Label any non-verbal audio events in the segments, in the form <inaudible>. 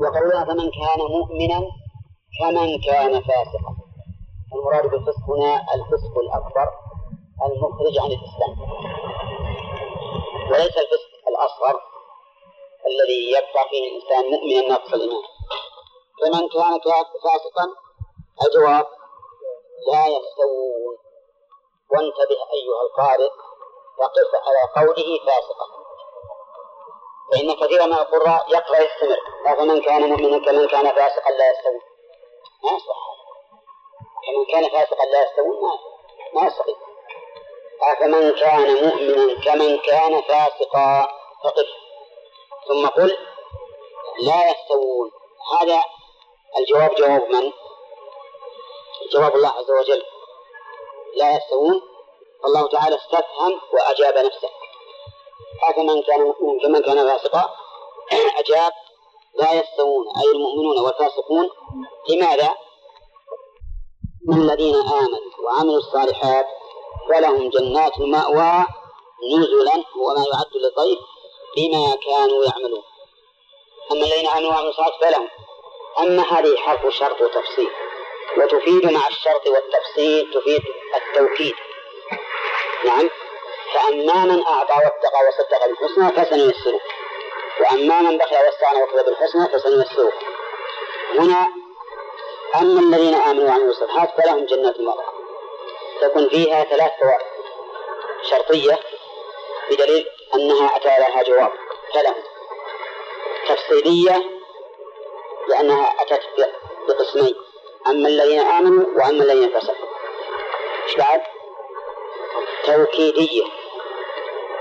وقولها فمن كان مؤمنا كمن كان فاسقا. المراد بالفسق هنا الفسق الأكبر المخرج عن الإسلام. وليس الفسق الأصغر الذي يبقى فيه الإنسان مؤمنا ناقص الإيمان فمن كان فاسقا الجواب لا يستوون. وانتبه أيها القارئ وقف على قوله فاسقا. فإن كثيرا من القراء يقرأ يستمر فمن كان مؤمنا كمن كان فاسقا لا يستوون. ما يصح كمن كان فاسقا لا يستوون ما ما يصح أفمن كان مؤمنا كمن كان فاسقا. فقف. ثم قل لا يستوون. هذا الجواب جواب من؟ جواب الله عز وجل. لا يستوون. الله تعالى استفهم وأجاب نفسه. أفمن كان مؤمنا كان فاسقا أجاب لا يستوون أي المؤمنون والفاسقون لماذا؟ الذين آمنوا وعملوا الصالحات فلهم جنات المأوى نزلا هو ما يعد للضيف بما كانوا يعملون. أما الذين آمنوا وعملوا الصالحات فلهم. أما هذه حرف شرط وتفصيل وتفيد مع الشرط والتفصيل تفيد التوكيد. نعم. فأما من أعطى واتقى وصدق بالحسنى فسنيسره وأما من بخل واستغنى وكذب بالحسنى فسنيسره هنا أما الذين آمنوا وعملوا الصالحات فلهم جنات المأوى تكون فيها ثلاث فوائد شرطية بدليل أنها أتى لها جواب. فلهم. تفصيلية لأنها أتت بقسمين. أما الذين آمنوا وأما الذين فسقوا. إيش بعد؟ توكيدية.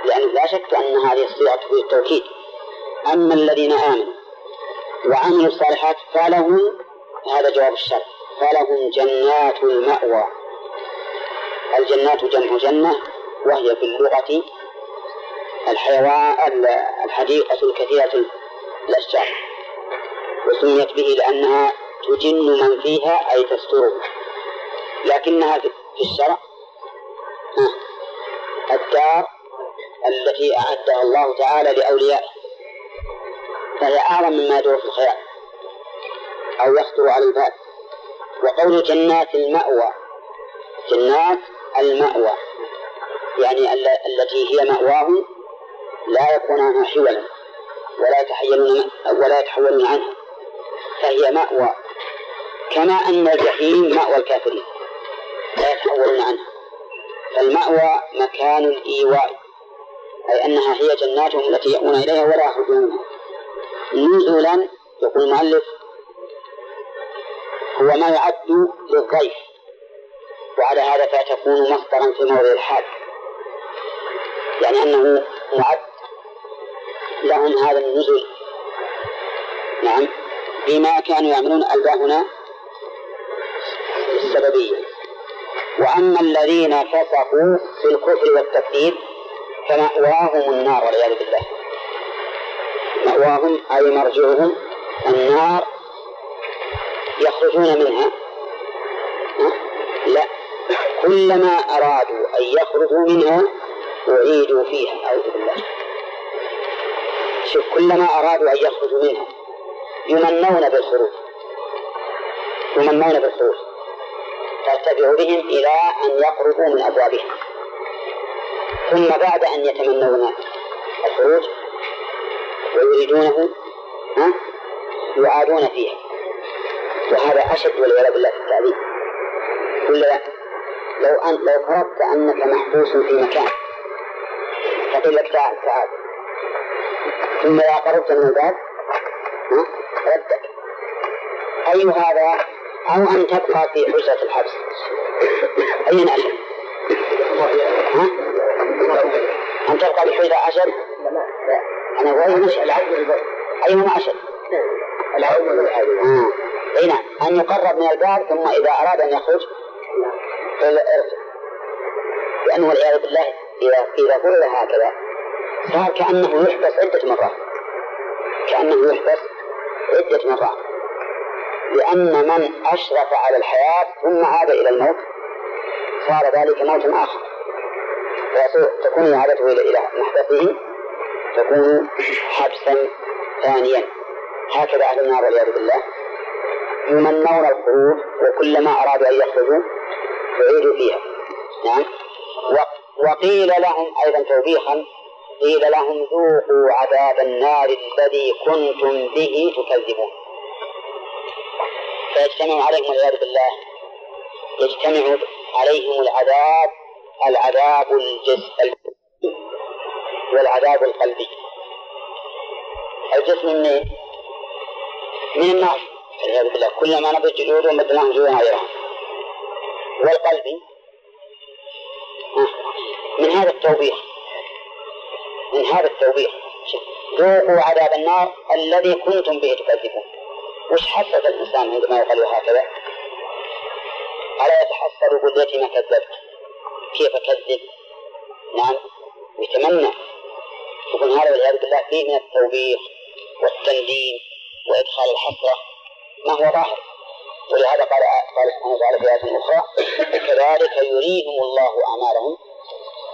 لأن لا شك أن هذه الصيغة تفيد التوكيد أما الذين آمنوا وعملوا الصالحات فلهم هذا جواب الشرط فلهم جنات المأوى. الجنات جمع جنة وهي في اللغة الحيوان الحديقة الكثيرة الأشجار. وسميت به لأنها تجن من فيها أي تستره. لكنها في الشرع الدار التي أعدها الله تعالى لأوليائه فهي أعظم مما يدور في الخيال أو يخطر على البال وقول جنات المأوى. جنات المأوى. يعني التي هي مأواهم لا يكون عنها حولا ولا يتحيلون ولا يتحولون عنها. فهي مأوى. كما أن الجحيم مأوى الكافرين. لا يتحولون عنها. فالمأوى مكان الإيواء. أي أنها هي جناتهم التي يأوون إليها ولا يخرجون منها نزلا يقول المؤلف هو ما يعد للضيف. وعلى هذا فتكون مصدرا في موضع الحال. يعني أنه معد لهم هذا النزل. نعم. بما كانوا يعملون الباء هنا السببية. وأما الذين فسقوا في الكفر والتكذيب فمأواهم النار والعياذ بالله. مأواهم أي مرجعهم النار يخرجون منها. لا كلما أرادوا أن يخرجوا منها أعيدوا فيها أعوذ بالله. شوف كلما أرادوا أن يخرجوا منها يمنون بالخروج يمنون بالخروج. ترتفع بهم إلى أن يقربوا من أبوابها ثم بعد أن يتمنون الخروج ويريدونه ها؟ يعادون فيها. وهذا أشد والعياذ بالله في التعذيب كل لو أن لو فرضت أنك محبوس في مكان فقيل لك تعال تعال. ثم إذا قربت من الباب ردك. أي هذا؟ أو أن تبقى في حجرة الحبس. أي أشد؟ أن تبقى حجرة أشد لا أنا أقول مش أيهما أشد أي نعم. أن يقرب من الباب ثم إذا أراد أن يخرج ارجع لأنه والعياذ بالله إذا إذا فعل هكذا صار كأنه يحبس عدة مرات. كأنه يحبس عدة مرات. لأن من أشرف على الحياة ثم عاد إلى الموت صار ذلك موتا آخر. تكون اعادته إلى محبسه تكون حبسا ثانيا. هكذا أهل النار والعياذ بالله. يمنون الخروج وكلما أرادوا أن يخرجوا يعيدوا فيها. نعم. وقيل لهم أيضا توبيخا قيل لهم ذوقوا عذاب النار الذي كنتم به تكذبون. فيجتمع عليهم والعياذ بالله. يجتمع عليهم العذاب العذاب الجسد. والعذاب القلبي. الجسم من من النار والعياذ بالله. كلما نضج جلودهم بدناهم جلودا غيرها. والقلبي؟ من هذا التوبيخ. من هذا التوبيخ. ذوقوا عذاب النار الذي كنتم به تكذبون. وش حسس الإنسان عندما يقال هكذا؟ ألا يتحسر ليتني ما كذبت؟ كيف أكذب؟ نعم يتمنى يقول هذا والعياذ بالله فيه من التوبيخ والتنديم وإدخال الحسرة. ما هو ظاهر؟ ولهذا قال قال سبحانه وتعالى في آية أخرى كذلك يريهم الله أعمالهم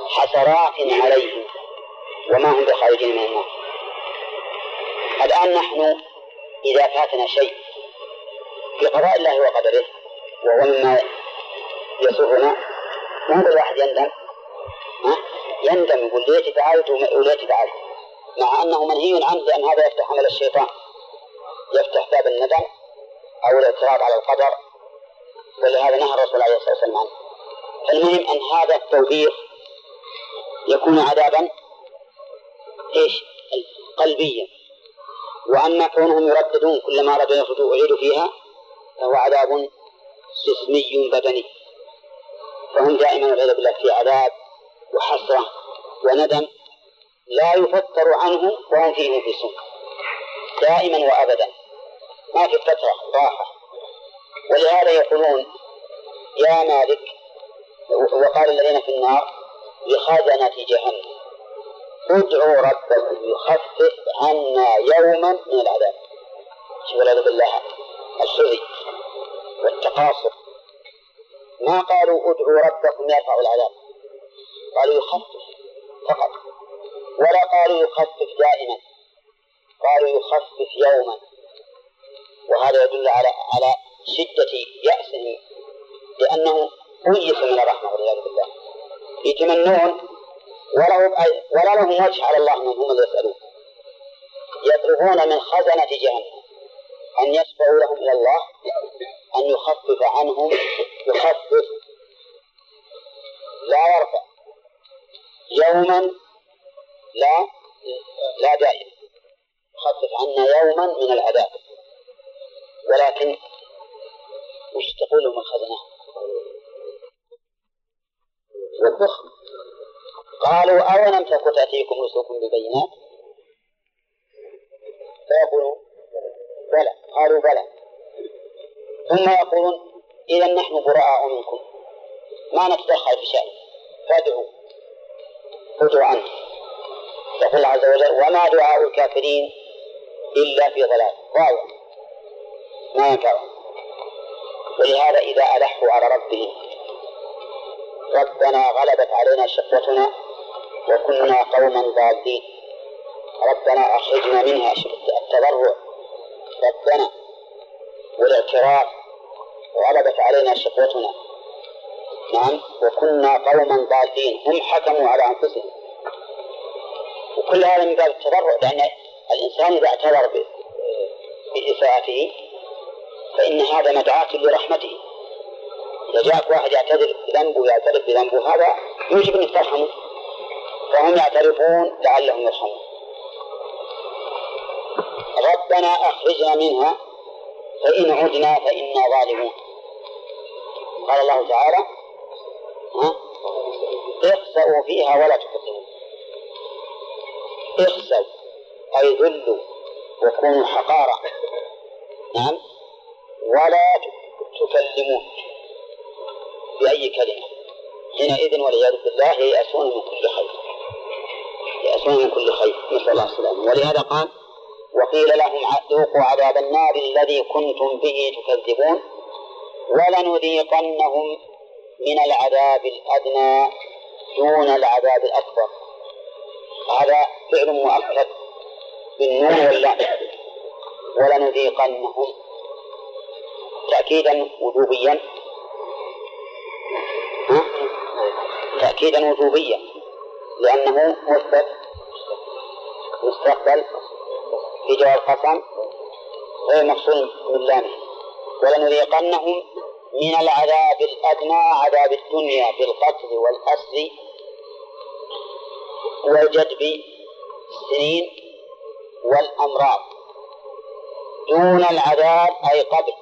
حسرات عليهم وما هم بخارجين من النار. الآن نحن إذا فاتنا شيء في قضاء الله وقدره وهو مما يسرنا ما هو الواحد يندم. ها؟ يندم يقول ليت فعلت وليت فعلت مع أنه منهي عنه لأن هذا يفتح عمل الشيطان. يفتح باب الندم أو الاعتراض على القدر. ولهذا نهى الرسول عليه الصلاة والسلام عنه. المهم أن هذا التوبيخ يكون عذابا إيش؟ قلبيا. وأما كونهم يرددون كلما ارادوا يخرجوا أعيدوا فيها فهو عذاب جسمي بدني. فهم دائما والعياذ بالله في عذاب وحسرة وندم لا يفتر عنه وهم فيه مبلسون دائما وابدا. ما في فتره راحة. ولهذا يقولون يا مالك وقال الذين في النار لخزنة جهنم. ادعوا ربكم يخفف عنا يوما من العذاب. والعياذ بالله السعي والتقاصر. ما قالوا ادعوا ربكم يرفع العذاب. قالوا يخفف فقط. ولا قالوا يخفف دائما. قالوا يخفف يوما. وهذا يدل على على شدة يأسهم لأنه أيس من الرحمة والعياذ بالله. يتمنون ولا لهم وجه على الله انهم هم يسألون. يطلبون من خزنة جهنم أن يشفعوا لهم إلى الله أن يخفف عنهم يخفف لا يرفع. يوما لا لا دائما يخفف عنا يوما من العذاب. ولكن وش تقول لهم الخزنة والضخم. قالوا أولم تك تأتيكم رسلكم بالبينات فيقولون بلى. قالوا بلى. ثم يقولون إذا نحن براء منكم ما نتدخل في شأن فادعوا. ادعوا عنه. يقول عز وجل وما دعاء الكافرين إلا في ضلال. ضايع ما ينفعهم ولهذا إذا ألحوا على ربهم ربنا غلبت علينا شقوتنا وكنا قوما ضالين. ربنا أخرجنا منها التضرع. ربنا. والاعتراف غلبت علينا شقوتنا نعم وكنا قوما ضالين. هم حكموا على أنفسهم. وكل هذا من باب التضرع لأن الإنسان إذا اعتذر بإساءته فإن هذا مدعاة لرحمته. إذا جاءك واحد يعتذر بذنبه يعترف بذنبه هذا يوجب أن ترحمه فهم يعترفون لعلهم يرحمون. ربنا أخرجنا منها فإن عدنا فإنا ظالمون. قال الله تعالى اخسأوا فيها ولا تكذبوا اخسأوا أي ذلوا وكونوا حقارة. نعم. ولا تكلمون بأي كلمة. حينئذ والعياذ بالله ييأسون من كل خير. يأسون من كل خير. نسأل الله السلامة. ولهذا قال وقيل لهم ذوقوا عذاب النار الذي كنتم به تكذبون. ولنذيقنهم من العذاب الأدنى دون العذاب الأكبر. هذا فعل مؤكد بالنون واللام. ولنذيقنهم تأكيدا وجوبيا. تأكيدا وجوبيا. لأنه مثبت مستقبل في جواب قسم غير مفصول من لامه. ولنذيقنهم من العذاب الأدنى عذاب الدنيا بالقتل والأسر والجدب السنين والأمراض. دون العذاب أي قبل.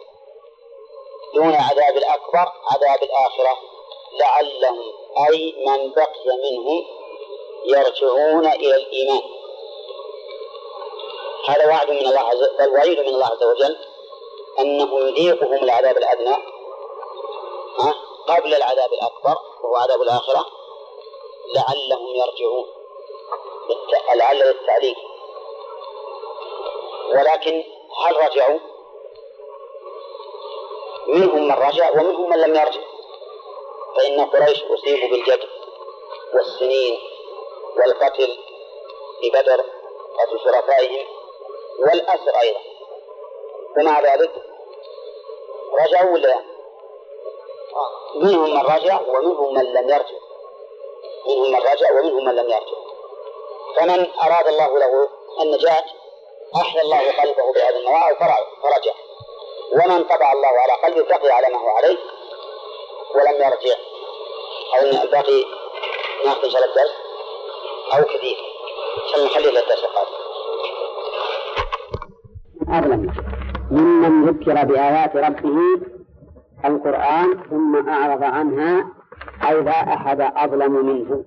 دون عذاب الأكبر عذاب الآخرة. لعلهم أي من بقي منهم يرجعون إلى الإيمان. هذا وعد من الله عز بل وعيد من الله عز وجل أنه يذيقهم العذاب الأدنى. قبل العذاب الأكبر وهو عذاب الآخرة لعلهم يرجعون. لعل للتعليل ولكن هل رجعوا؟ منهم من رجع ومنهم من لم يرجع. فإن قريش أصيبوا بالجد والسنين والقتل في بدر قتل شرفائهم والأسر أيضا. ومع ذلك رجعوا ولا منهم من رجع ومنهم من لم يرجع. منهم من رجع ومنهم من لم يرجع. فمن أراد الله له النجاة أحيا الله قلبه بهذه المواعظ فرجع. ومن طبع الله على قلبه بقي على ما هو عليه ولم يرجع. أو باقي شاء الله الدرس أو كثير نخلي الدرس القادم. أظلم ممن ذكر بآيات ربه القرآن ثم أعرض عنها أي لا أحد أظلم منه.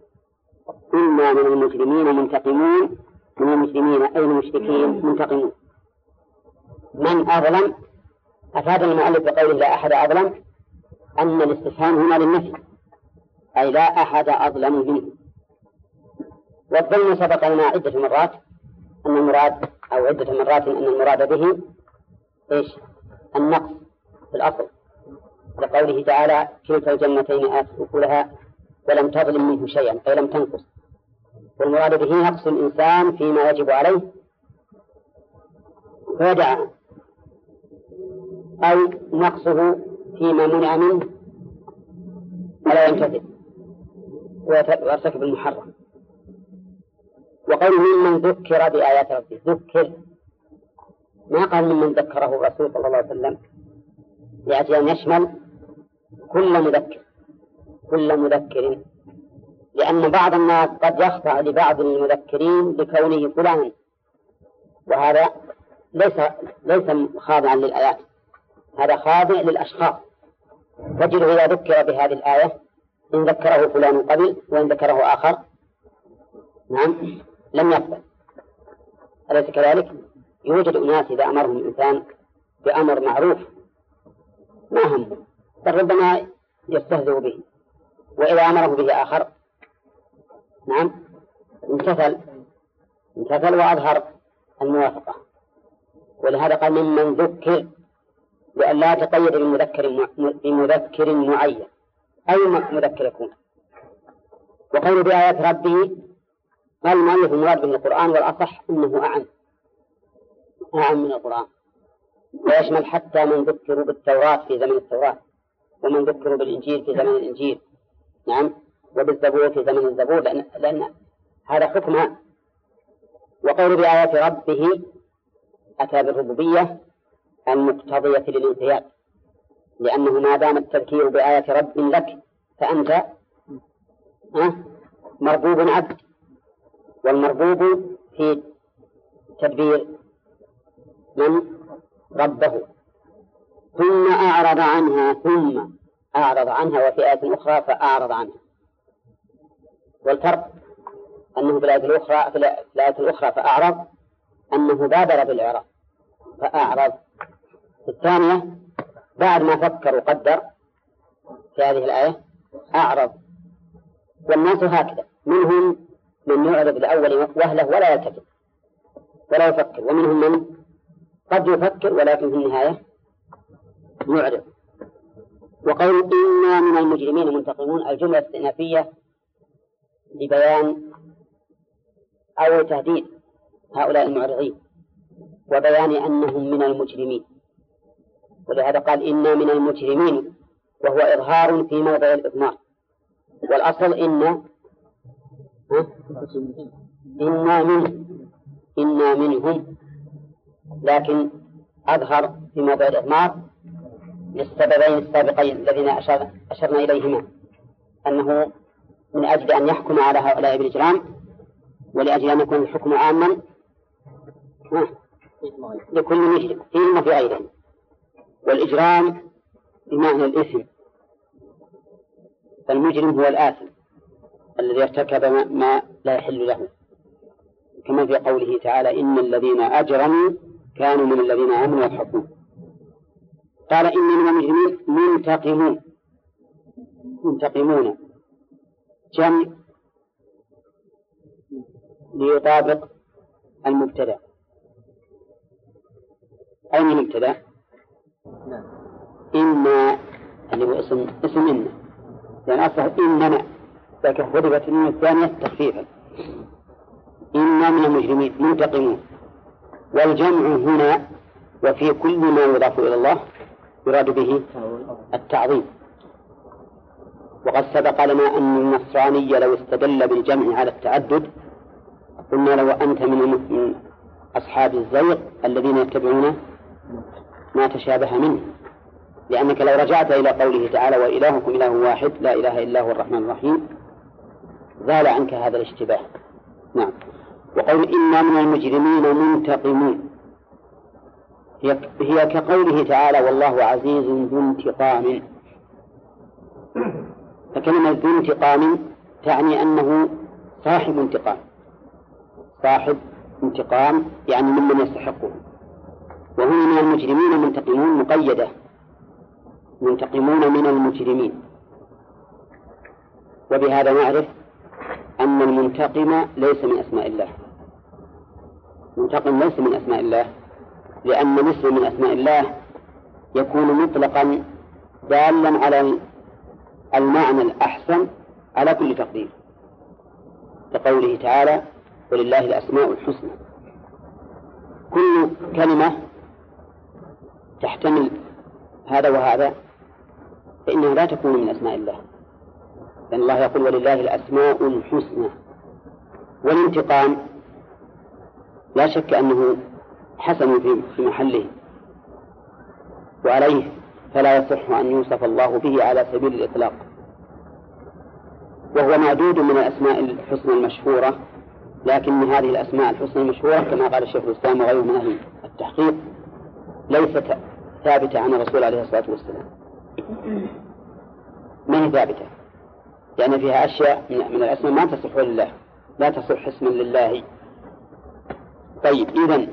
إنا من المجرمين منتقمون. من المسلمين أي المشركين منتقمون. من أظلم؟ أفاد المؤلف بقوله لا أحد أظلم؟ أن الاستفهام هنا للنفي. أي لا أحد أظلم منه. والظلم سبق لنا عدة مرات. أن المراد أو عدة مرات أن المراد به إيش؟ النقص في الأصل. لقوله تعالى كلتا الجنتين آتت أكلها ولم تظلم منه شيئا أي لم تنقص. والمراد به نقص الإنسان فيما يجب عليه فيدع أو نقصه فيما منع منه ولا يمتثل ويرتكب المحرم. وقوله ممن ذكر بآيات ربه ذكر. ما قال ممن ذكره الرسول صلى الله عليه وسلم؟ لأجل أن يشمل كل مذكر كل مذكر. لأن بعض الناس قد يخضع لبعض المذكرين لكونه فلان وهذا ليس ليس خاضعا للآيات هذا خاضع للأشخاص. تجده إذا ذكر بهذه الآية إن ذكره فلان قبل وإن ذكره آخر نعم لم يقبل أليس كذلك؟ يوجد أناس إذا أمرهم الإنسان بأمر معروف ما هم بل ربما يستهزئ به. وإذا أمره به آخر نعم امتثل امتثل وأظهر الموافقة. ولهذا قال ممن ذكر لأن لا تقيد بمذكر بمذكر معين. أي مذكر يكون؟ وقول بآيات ربه قال المؤلف المراد به القرآن؟ والأصح أنه أعم. أعم من القرآن. ويشمل حتى من ذكروا بالتوراة في زمن التوراة. ومن ذكروا بالإنجيل في زمن الإنجيل. نعم. وبالزبور في زمن الزبور لأن, لأن هذا حكمها وقول بآيات ربه أتى بالربوبية المقتضية للانقياد. لأنه ما دام التذكير بآية رب لك فأنت مربوب عبد. والمربوب في تدبير من؟ ربه. ثم أعرض عنها ثم أعرض عنها وفي آية أخرى فأعرض عنها. والفرق أنه في الآية الأخرى في الآية الأخرى فأعرض أنه بادر بالإعراض فأعرض. في الثانية بعد ما فكر وقدر في هذه الآية أعرض. والناس هكذا منهم من يعرض لأول وهلة ولا يلتفت ولا يفكر ومنهم من قد يفكر ولكن في النهاية يعرض وقول إنا من المجرمين منتقمون الجملة الاستئنافية لبيان أو تهديد هؤلاء المعرضين وبيان أنهم من المجرمين. ولهذا قال إنا من المجرمين وهو إظهار في موضع الإضمار. والأصل إن إنا منه إنا منهم لكن أظهر في موضع الإضمار للسببين السابقين الذين أشر أشرنا إليهما. أنه من أجل أن يحكم على هؤلاء بالإجرام ولأجل أن يكون الحكم عاما لكل مجرم فيهم وفي غيرهم والإجرام بمعنى الإثم. فالمجرم هو الآثم الذي ارتكب ما لا يحل له. كما في قوله تعالى إن الذين أجرموا كانوا من الذين آمنوا يضحكون قال إني من المجرمين منتقمون. منتقمون. جمع ليطابق المبتدأ. أين المبتدأ؟ إما اللي هو اسم اسم إن لأن أصله إنما لكن حذفت من الثانية تخفيفا. إنا من المجرمين منتقمون. والجمع هنا وفي كل ما يضاف إلى الله يراد به التعظيم. وقد سبق لنا أن النصراني لو استدل بالجمع على التعدد قلنا لو أنت من أصحاب الزيغ الذين يتبعون ما تشابه منه. لأنك لو رجعت إلى قوله تعالى وإلهكم إله واحد لا إله إلا هو الرحمن الرحيم زال عنك هذا الاشتباه. نعم. وقول إنا من المجرمين منتقمون هي, كقوله تعالى والله عزيز ذو انتقام. فكلمة ذو انتقام تعني أنه صاحب انتقام. صاحب انتقام يعني ممن يستحقه. وهنا من المجرمين منتقمون مقيدة. منتقمون من المجرمين. وبهذا نعرف أن المنتقم ليس من أسماء الله. منتقم ليس من أسماء الله. لأن الاسم من أسماء الله يكون مطلقا دالا على المعنى الأحسن على كل تقدير. كقوله تعالى ولله الأسماء الحسنى. كل كلمة تحتمل هذا وهذا فإنها لا تكون من أسماء الله. لأن الله يقول ولله الأسماء الحسنى. والانتقام لا شك أنه حسن في محله وعليه فلا يصح أن يوصف الله به على سبيل الإطلاق. وهو معدود من الأسماء الحسنى المشهورة لكن هذه الأسماء الحسنى المشهورة كما قال الشيخ الإسلام وغيره من أهل التحقيق ليست ثابتة عن الرسول عليه الصلاة والسلام. ما هي ثابتة؟ لأن فيها أشياء من الأسماء ما تصح لله لا تصح اسما لله. طيب إذا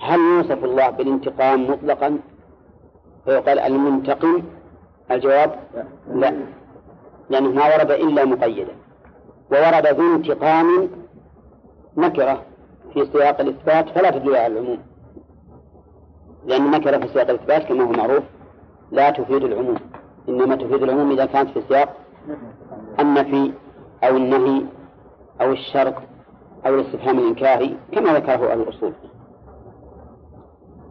هل يوصف الله بالانتقام مطلقا؟ فيقال المنتقم. الجواب لا. لأنه ما ورد إلا مقيدا. وورد ذو انتقام نكرة في سياق الإثبات فلا تدل على العموم. لأن النكرة في سياق الإثبات كما هو معروف لا تفيد العموم. إنما تفيد العموم إذا كانت في سياق النفي أو النهي أو الشرط أو الاستفهام الإنكاري كما ذكره أهل الأصول.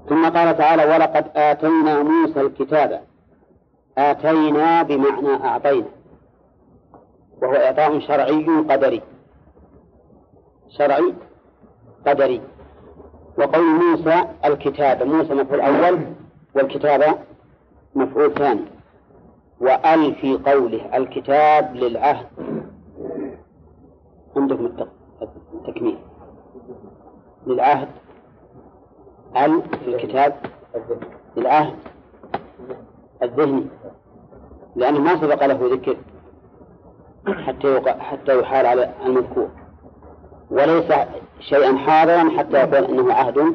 ثم قال تعالى ولقد آتينا موسى الكتاب. آتينا بمعنى أعطينا. وهو إعطاء شرعي قدري. شرعي قدري. وقول موسى الكتاب. موسى مفعول أول والكتاب مفعول ثاني. وأل في قوله الكتاب للعهد. عندكم التكميل. للعهد. ال الكتاب للعهد الذهني لأنه ما سبق له ذكر حتى حتى يحال على المذكور. وليس شيئا حاضرا حتى يقول إنه عهد.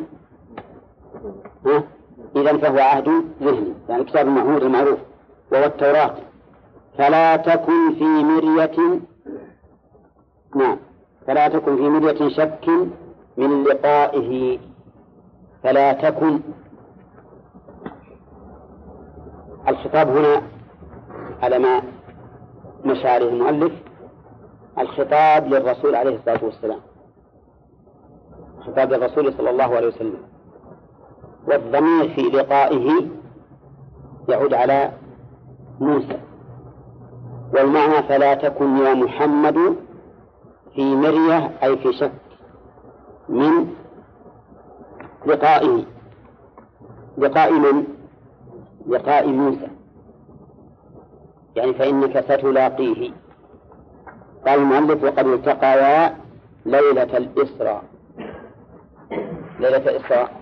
اذا فهو عهد ذهني يعني كتاب المعهود المعروف وهو التوراة. فلا تكن في مرية نعم فلا تكن في مرية شك من لقائه. فلا تكن. الخطاب هنا على ما مشاعره المؤلف. الخطاب للرسول عليه الصلاة والسلام. خطاب الرسول صلى الله عليه وسلم. والضمير في لقائه يعود على موسى. والمعنى فلا تكن يا محمد في مرية أي في شك من لقائه لقاء من؟ لقاء موسى. يعني فإنك ستلاقيه. قال المؤلف وقد التقيا ليلة الإسراء. ليلة الإسراء.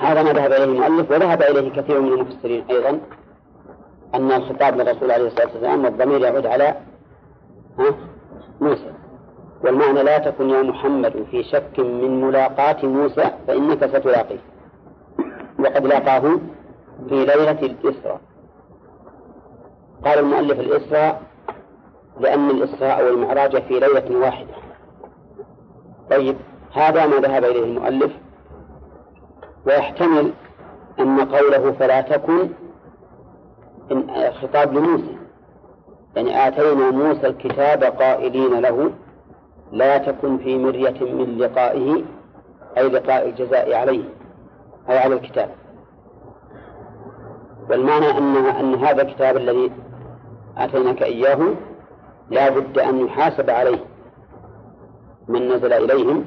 هذا ما ذهب إليه المؤلف وذهب إليه كثير من المفسرين أيضا أن الخطاب للرسول عليه الصلاة والسلام والضمير يعود على موسى. والمعنى لا تكن يا محمد في شك من ملاقاة موسى فإنك ستلاقيه. وقد لاقاه في ليلة الإسراء. قال المؤلف الإسراء لأن الإسراء والمعراج في ليلة واحدة. طيب هذا ما ذهب إليه المؤلف. ويحتمل أن قوله فلا تكن خطاب لموسى. يعني آتينا موسى الكتاب قائلين له لا تكن في مرية من لقائه أي لقاء الجزاء عليه أي على الكتاب. والمعنى أن أن هذا الكتاب الذي آتيناك إياه لا بد أن يحاسب عليه من نزل إليهم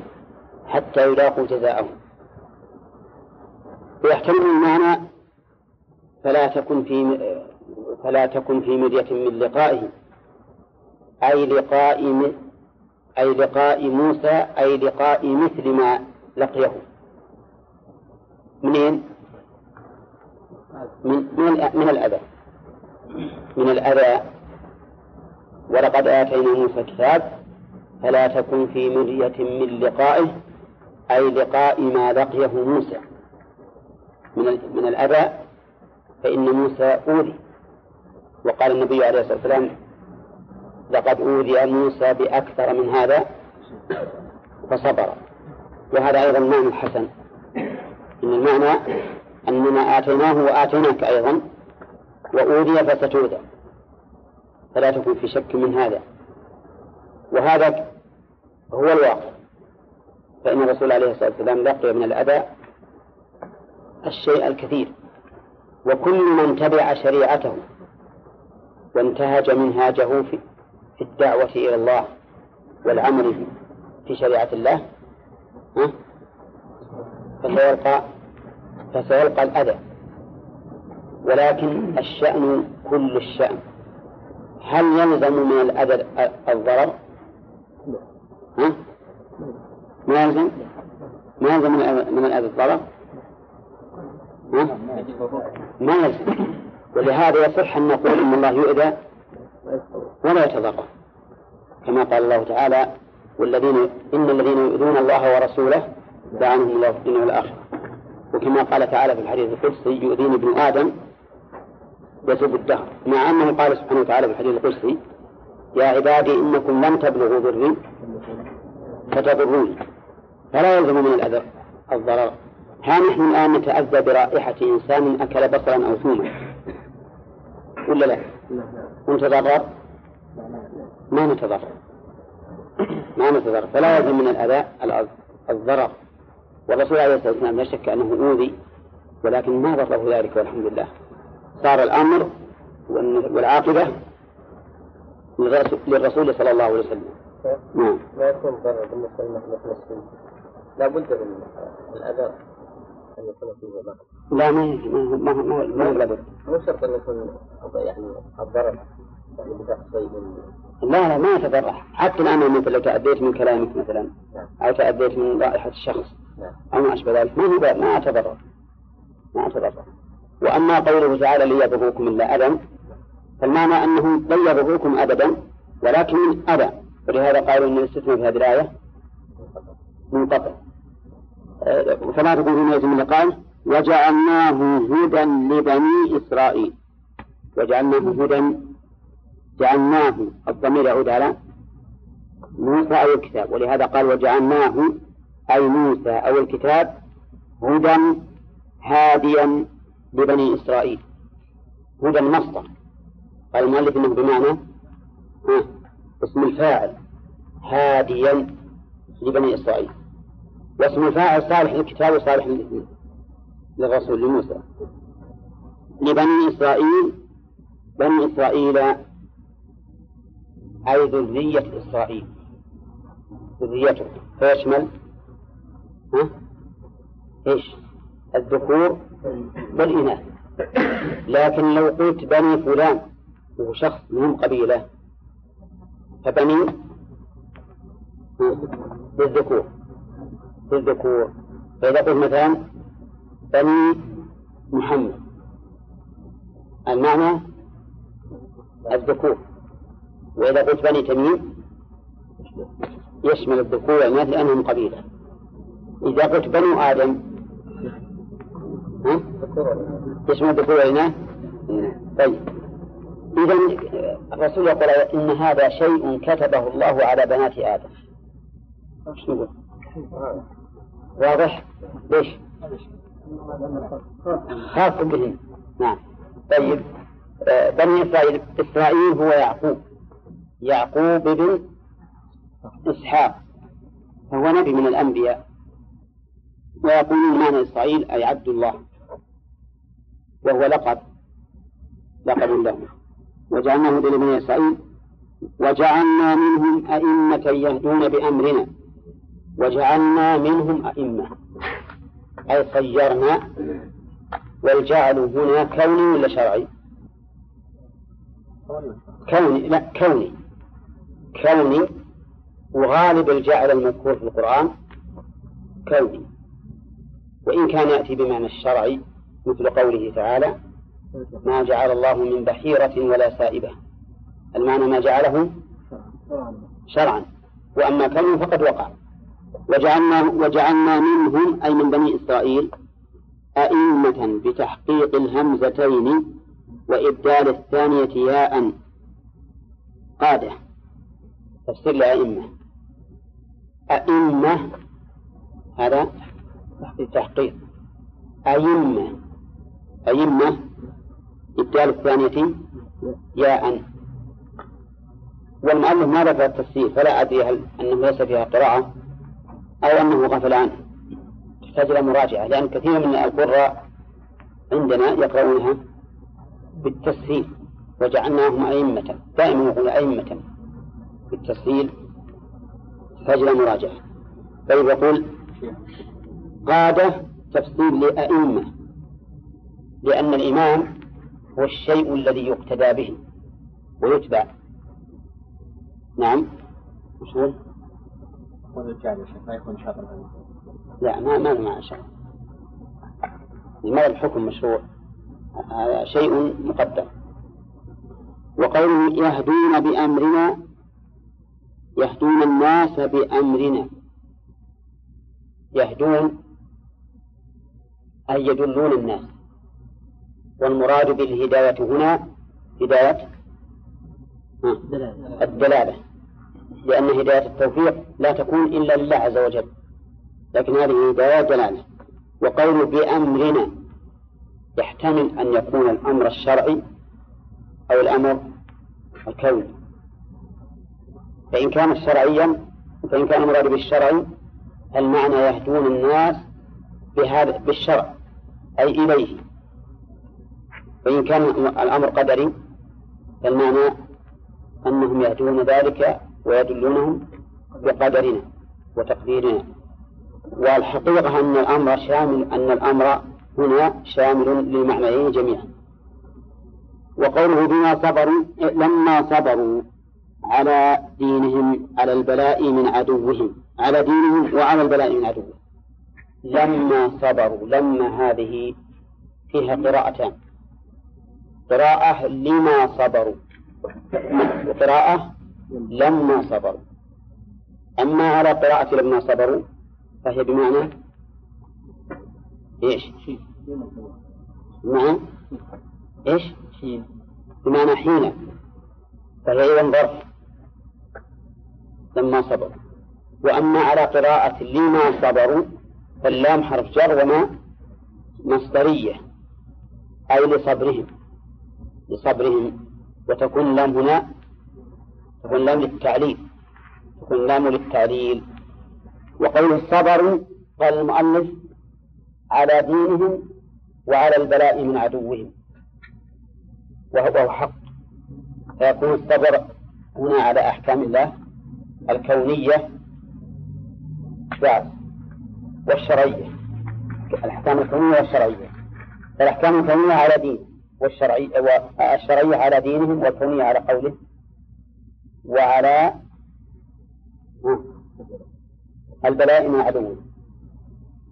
حتى يلاقوا جزاءهم. ويحتمل المعنى فلا تكن في فلا تكن في مرية من لقائه أي لقاء أي لقاء موسى أي لقاء مثل ما لقيه. منين؟ من من من الأذى. من الأذى. ولقد آتينا موسى الكتاب فلا تكن في مرية من لقائه أي لقاء ما لقيه موسى. من من الأذى فإن موسى أوذي. وقال النبي عليه الصلاة والسلام لقد أوذي موسى بأكثر من هذا فصبر. وهذا أيضا معنى حسن. إن المعنى أننا آتيناه وآتيناك أيضا وأوذي فستوذى. فلا تكن في شك من هذا. وهذا هو الواقع. فإن الرسول عليه الصلاة والسلام لقي من الأذى الشيء الكثير. وكل من تبع شريعته وانتهج منهاجه الدعوة إلى الله والعمل في شريعة الله فسيلقى فسيلقى الأذى ولكن الشأن كل الشأن هل يلزم من الأذى الضرر؟ ها؟ ما يلزم؟ ما يلزم من الأذى الضرر؟ ها؟ ما يلزم ولهذا يصح أن نقول إن الله يؤذى ولا يتضرر كما قال الله تعالى والذين إن الذين يؤذون الله ورسوله لعنهم الله في الدنيا والآخرة. وكما قال تعالى في الحديث القدسي يؤذيني ابن آدم يسب الدهر. مع أنه قال سبحانه وتعالى في الحديث القدسي يا عبادي إنكم لم تبلغوا ضري فتضروني. فلا يلزم من الأذى الضرر. ها نحن الآن نتأذى برائحة إنسان أكل بصرا أو ثوما؟ ولا لا؟ ونتضرر؟ ما نتضرر. ما نتضرر. فلا يلزم من الأذى الضرر. والرسول عليه الصلاة والسلام لا شك أنه أوذي ولكن ما ضره ذلك والحمد لله. صار الأمر والعاقبة للرسول صلى الله عليه وسلم. نعم. ما يكون ضرر بالنسبة للمسلمين لا بد من الأذى أن يكون فيه ضرر. لا ما ما ما ما ما شرط أن يكون يعني الضرر. يعني بشخصي من لا لا ما يتضرر حتى الآن مثل لو تأديت من كلامك مثلا. أو تأديت من رائحة الشخص. أو ما أشبه ذلك ما هو ما أتضرر ما أتضرر وأما قوله تعالى لن يضروكم إلا أذى فالمعنى أنهم لن يضروكم أبدا ولكن أذى ولهذا قالوا أن الاستثناء في هذه الآية منقطع. فلا تكون في نية من لقائه وجعلناه هدى لبني إسرائيل. وجعلناه هدى جعلناه الضمير يعود على موسى أو الكتاب ولهذا قال وجعلناه أي موسى أو الكتاب هدى هاديا لبني إسرائيل. هدى المصدر. قال المؤلف إنه بمعنى اسم الفاعل هاديا لبني إسرائيل. واسم الفاعل صالح للكتاب وصالح للرسول لموسى. لبني إسرائيل بني إسرائيل أي ذرية إسرائيل. ذريته. فيشمل ها؟ إيش؟ الذكور والإناث. لكن لو قلت بني فلان وهو شخص من قبيلة فبني؟ للذكور. للذكور. فإذا قلت مثلا بني محمد المعنى الذكور. وإذا قلت بني تميم يشمل الذكور والإناث لأنهم قبيلة إذا قلت بنو آدم ها؟ يشمل الذكور والإناث طيب إذا الرسول يقول إن هذا شيء كتبه الله على بنات آدم؟ واضح؟ ليش؟ خاص بهم نعم طيب آه، بني إسرائيل إسرائيل هو يعقوب يعقوب بن إسحاق فهو نبي من الأنبياء. ويقولون معنى إسرائيل أي عبد الله وهو لقب لقب له. وجعلناه لبني إسرائيل وجعلنا منهم أئمة يهدون بأمرنا. وجعلنا منهم أئمة أي صيرنا والجعل هنا كوني ولا شرعي؟ كوني لا كوني. كوني وغالب الجعل المذكور في القرآن كوني. وإن كان يأتي بمعنى الشرعي مثل قوله تعالى ما جعل الله من بحيرة ولا سائبة. المعنى ما جعله شرعا. وأما كونه فقد وقع. وجعلنا وجعلنا منهم أي من بني إسرائيل أئمة بتحقيق الهمزتين وإبدال الثانية ياء قادة. تفسير لأئمة. أئمة هذا تحقيق أئمة. أئمة. إبدال الثانية ياء. والمؤلف ما ذكر التفسير فلا أدري هل أنه ليس فيها قراءة أو أنه غفل عنه تحتاج إلى مراجعة لأن كثير من القراء عندنا يقرؤونها بالتسهيل وجعلناهم أئمة دائما يقول أئمة. بالتسهيل إلى مراجعة. طيب يقول قادة تفسير لأئمة لأن الإمام هو الشيء الذي يقتدى به ويتبع. نعم. وش هو؟ ما يكون شرطا لا ما ما مع شرط لماذا الحكم مشروع. هذا شيء مقدر وقوله يهدون بأمرنا يهدون الناس بأمرنا. يهدون أي يدلون الناس. والمراد بالهداية هنا هداية الدلالة. لأن هداية التوفيق لا تكون إلا لله عز وجل. لكن هذه هداية دلالة. وقول بأمرنا يحتمل أن يكون الأمر الشرعي أو الأمر الكوني. فإن كان شرعيا فإن كان المراد بالشرعي المعنى يهدون الناس بهذا بالشرع أي إليه. وإن كان الأمر قدري فالمعنى أنهم يهدون ذلك ويدلونهم بقدرنا وتقديرنا. والحقيقة أن الأمر شامل أن الأمر هنا شامل للمعنيين جميعا. وقوله بما صبروا لما صبروا على دينهم على البلاء من عدوهم على دينهم وعلى البلاء من عدوهم. لما صبروا لما هذه فيها قراءتان. قراءة لما صبروا. وقراءة لما صبروا. أما على قراءة لما صبروا فهي بمعنى إيش؟ بمعنى إيش؟ بمعنى حين. فهي إذا ظرف. لما صبروا. وأما على قراءة لما صبروا فاللام حرف جر وما مصدرية أي لصبرهم لصبرهم. وتكون لام هنا تكون لام للتعليل تكون لام للتعليل. وقول الصبر قال المؤلف على دينهم وعلى البلاء من عدوهم. وهو حق. فيكون الصبر هنا على أحكام الله الكونية بعد والشرعية. الأحكام الكونية والشرعية. الأحكام الكونية على دين والشرعية والشرعية على دينهم والكونية على قوله وعلى البلاء من عدوهم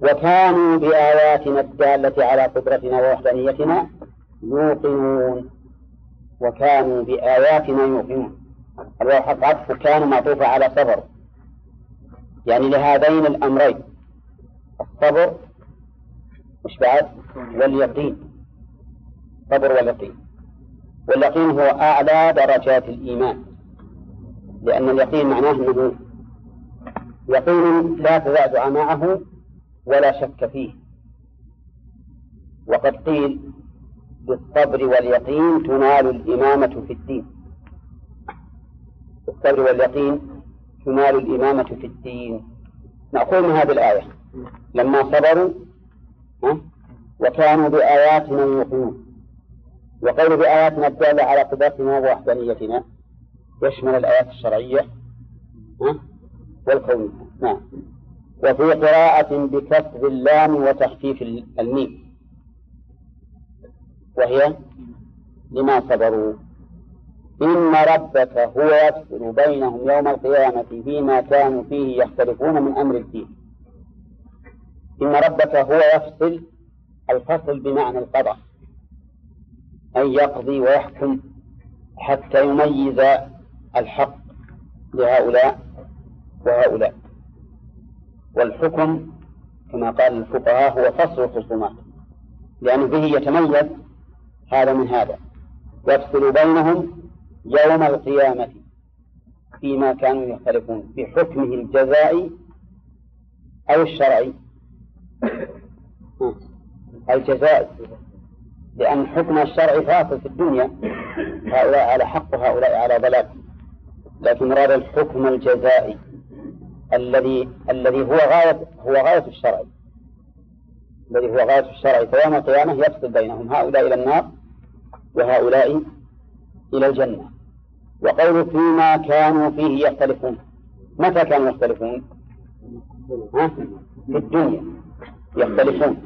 وكانوا بآياتنا الدالة على قدرتنا ووحدانيتنا يوقنون. وكانوا بآياتنا يوقنون. الواو حق عطف كانوا معطوفة على صبر. يعني لهذين الأمرين. الصبر مش بعد واليقين. صبر واليقين. واليقين هو أعلى درجات الإيمان. لأن اليقين معناه أنه يقين لا تزعزع معه ولا شك فيه. وقد قيل بالصبر واليقين تنال الإمامة في الدين. بالصبر واليقين تنال الإمامة في الدين. نأخذ من هذه الآية. لما صبروا وكانوا بآياتنا يوقنون. وقول بآياتنا الدالة على قدرتنا ووحدانيتنا. يشمل الآيات الشرعية والكونية نعم. وفي قراءة بكسر اللام وتخفيف الميم. وهي لما صبروا. إن ربك هو يفصل بينهم يوم القيامة فيما كانوا فيه يختلفون من أمر الدين. إن ربك هو يفصل الفصل بمعنى القضاء أن يقضي ويحكم حتى يميز الحق لهؤلاء وهؤلاء. والحكم كما قال الفقهاء هو فصل الخصومات لأنه به يتميز هذا من هذا. يفصل بينهم يوم القيامة فيما كانوا يختلفون في حكمه الجزائي أو الشرعي؟ الجزائي لأن حكم الشرع فاصل في الدنيا. هؤلاء على حق وهؤلاء على ضلال. لكن مراد الحكم الجزائي الذي الذي هو غاية هو غاية الشرع. الذي هو غاية الشرع. فيوم القيامة يفصل بينهم هؤلاء إلى النار وهؤلاء إلى الجنة. وقول فيما كانوا فيه يختلفون. متى كانوا يختلفون؟ في الدنيا. يختلفون.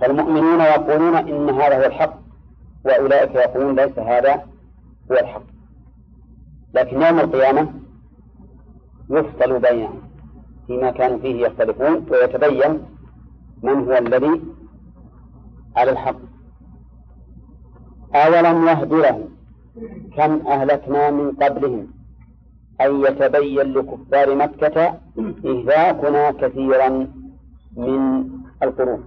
فالمؤمنون يقولون إن هذا هو الحق وأولئك يقولون ليس هذا هو الحق. لكن يوم القيامة يفصل بينهم. فيما كانوا فيه يختلفون ويتبين من هو الذي على الحق. أولم يهد لهم؟ كم أهلكنا من قبلهم. أن يتبين لكفار مكة إهلاكنا كثيرا من القرون.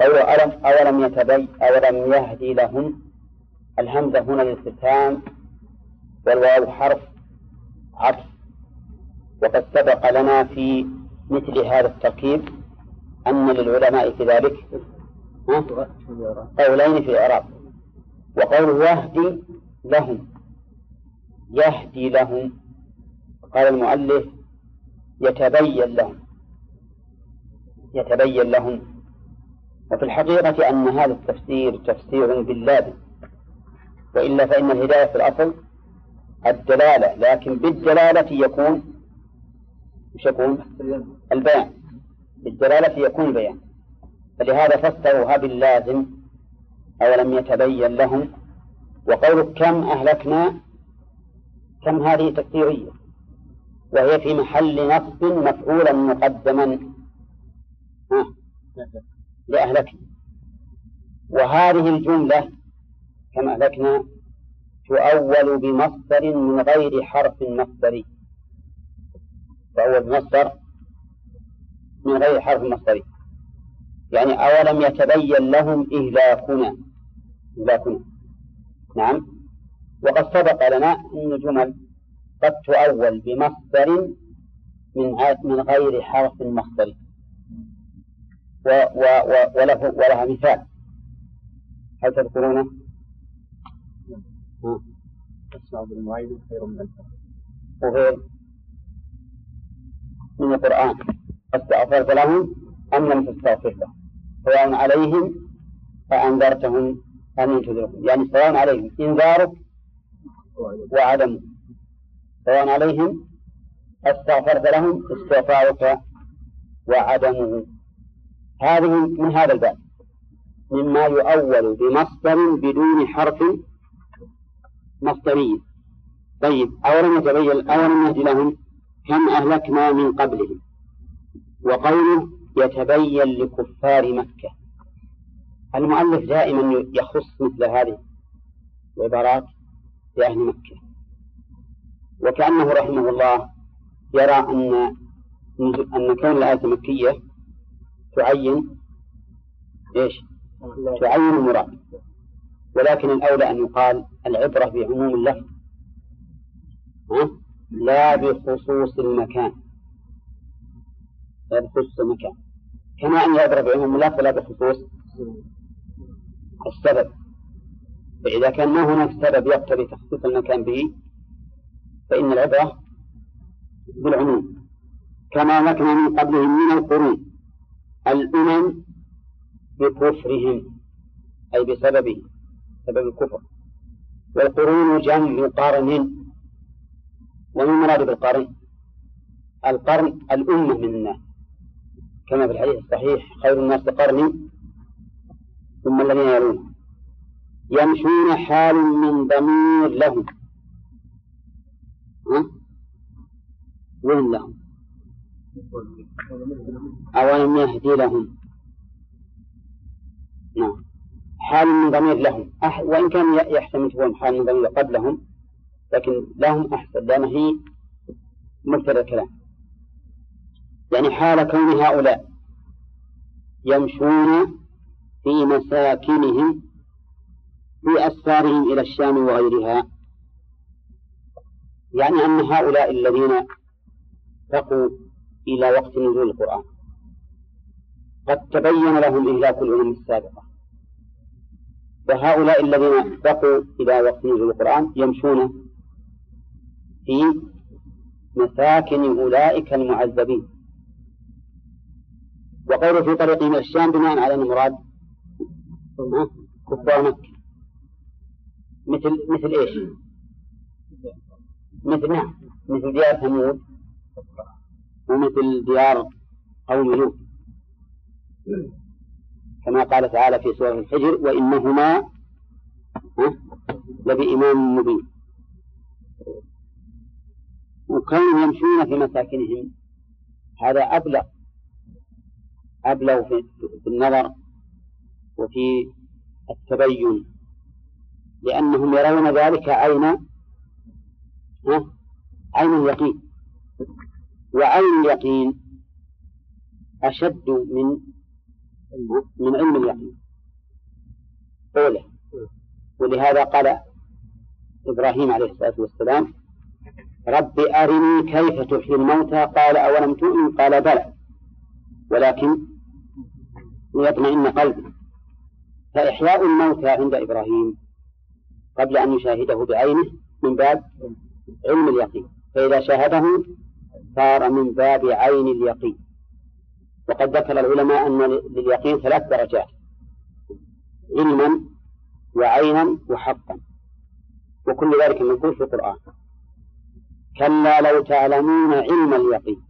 ألم أولم يتبين أولم يهدي لهم الهمزة هنا للاستفهام والواو حرف عطف. وقد سبق لنا في مثل هذا التركيب أن للعلماء في ذلك قولين في الإعراب وقوله يهدي لهم. يهدي لهم. قال المؤلف يتبين لهم. يتبين لهم. وفي الحقيقة أن هذا التفسير تفسير باللازم وإلا فإن الهداية في الأصل الدلالة لكن بالدلالة يكون مش يكون؟ البيان. بالدلالة يكون البيان. فلهذا فسروها باللازم أولم يتبين لهم؟ وقول كم أهلكنا؟ كم هذه تكثيرية وهي في محل نصب مفعولا مقدما. لأهلكنا. وهذه الجملة كم أهلكنا؟ تؤول بمصدر من غير حرف مصدري. تؤول بمصدر من غير حرف مصدري. يعني أولم يتبين لهم إهلاكنا؟ إهلاكنا نعم. وقد سبق لنا أن جمل قد تؤول بمصدر من من غير حرف مصدري و و و وله ولها مثال. هل تذكرونه؟ تستغفر المعيد خير من الفهم وغير. من القرآن. استغفرت لهم أم لم تستغفر لهم سواء عليهم أأنذرتهم لم تنذرهم يعني سواء عليهم إنذارك وعدمه سواء عليهم استغفرت لهم استغفارك وعدمه. هذه من هذا الباب. مما يؤول بمصدر بدون حرف مصدري. طيب أولم يتبين أولم يهد لهم كم أهلكنا من قبلهم. وقوله يتبين لكفار مكة. المؤلف دائما يخص مثل هذه العبارات لأهل مكة. وكأنه رحمه الله يرى أن أن كون الآية مكية تعين إيش؟ تعين المراد. ولكن الأولى أن يقال العبرة بعموم اللفظ. لا بخصوص المكان. لا بخصوص المكان. كما أن العبرة بعموم اللفظ لا بخصوص السبب. فإذا كان ما هناك سبب يقتضي تخصيص المكان به فإن العبرة بالعموم. كما ذكرنا من قبلهم من القرون الأمم بكفرهم أي بسببه سبب الكفر. والقرون جمع قرن وما المراد بالقرن؟ القرن الأمة من الناس كما في الحديث الصحيح خير الناس قرني ثم الذين يلون يمشون حال من ضمير لهم. ها؟ وين لهم؟ أولم يهدي لهم؟ نعم. حال من ضمير لهم. أح... وإن كان يحتمل تكون حال من ضمير قبلهم لكن لهم أحسن لأن هي مبتدأ الكلام. يعني حال كون هؤلاء يمشون في مساكنهم في أسفارهم إلى الشام وغيرها. يعني أن هؤلاء الذين بقوا إلى وقت نزول القرآن. قد تبين لهم إهلاك الأمم السابقة. وهؤلاء الذين بقوا إلى وقت نزول القرآن يمشون في مساكن أولئك المعذبين. وقوله في طريقهم إلى الشام بناء على المراد كفار مكة. مثل مثل إيش؟ مثل نعم. مثل ديار ثمود. ومثل ديار قوم لوط. كما قال تعالى في سورة الحجر وإنهما لبإمام مبين. وكانوا يمشون في مساكنهم. هذا أبلغ أبلغ في النظر. وفي التبين. لأنهم يرون ذلك عين عين اليقين؟ وعين اليقين؟ أشد من من علم اليقين. أولى ولهذا قال إبراهيم عليه الصلاة والسلام رب أرني كيف تحيي الموتى؟ قال أولم تؤمن؟ قال بلى. ولكن ليطمئن قلبي. فإحياء الموتى عند إبراهيم قبل أن يشاهده بعينه من باب علم اليقين. فإذا شاهده صار من باب عين اليقين. وقد ذكر العلماء أن لليقين ثلاث درجات علما وعينا وحقا. وكل ذلك منقول في القرآن. كلا لو تعلمون علم اليقين.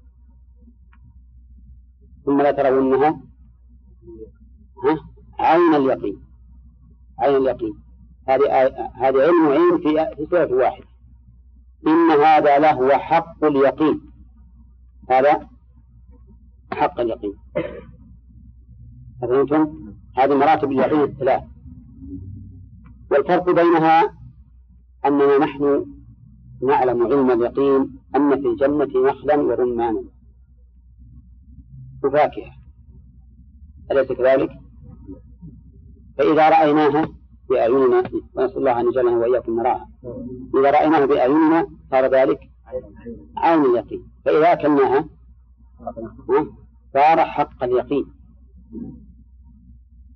ثم لترونها ها؟ عين اليقين. عين اليقين. هذه هذه علم عين في في سورة واحدة إن هذا لهو حق اليقين. هذا حق اليقين. أفهمتم؟ هذه مراتب اليقين الثلاث. والفرق بينها أننا نحن نعلم علم اليقين أن في الجنة نخلا ورمانا وفاكهة. أليس كذلك؟ فإذا رأيناها بأعيننا ونسأل الله أن يجعلنا وإياكم نراها إذا رأيناها بأعيننا صار ذلك عين اليقين. فإذا أكلناها صار حق اليقين.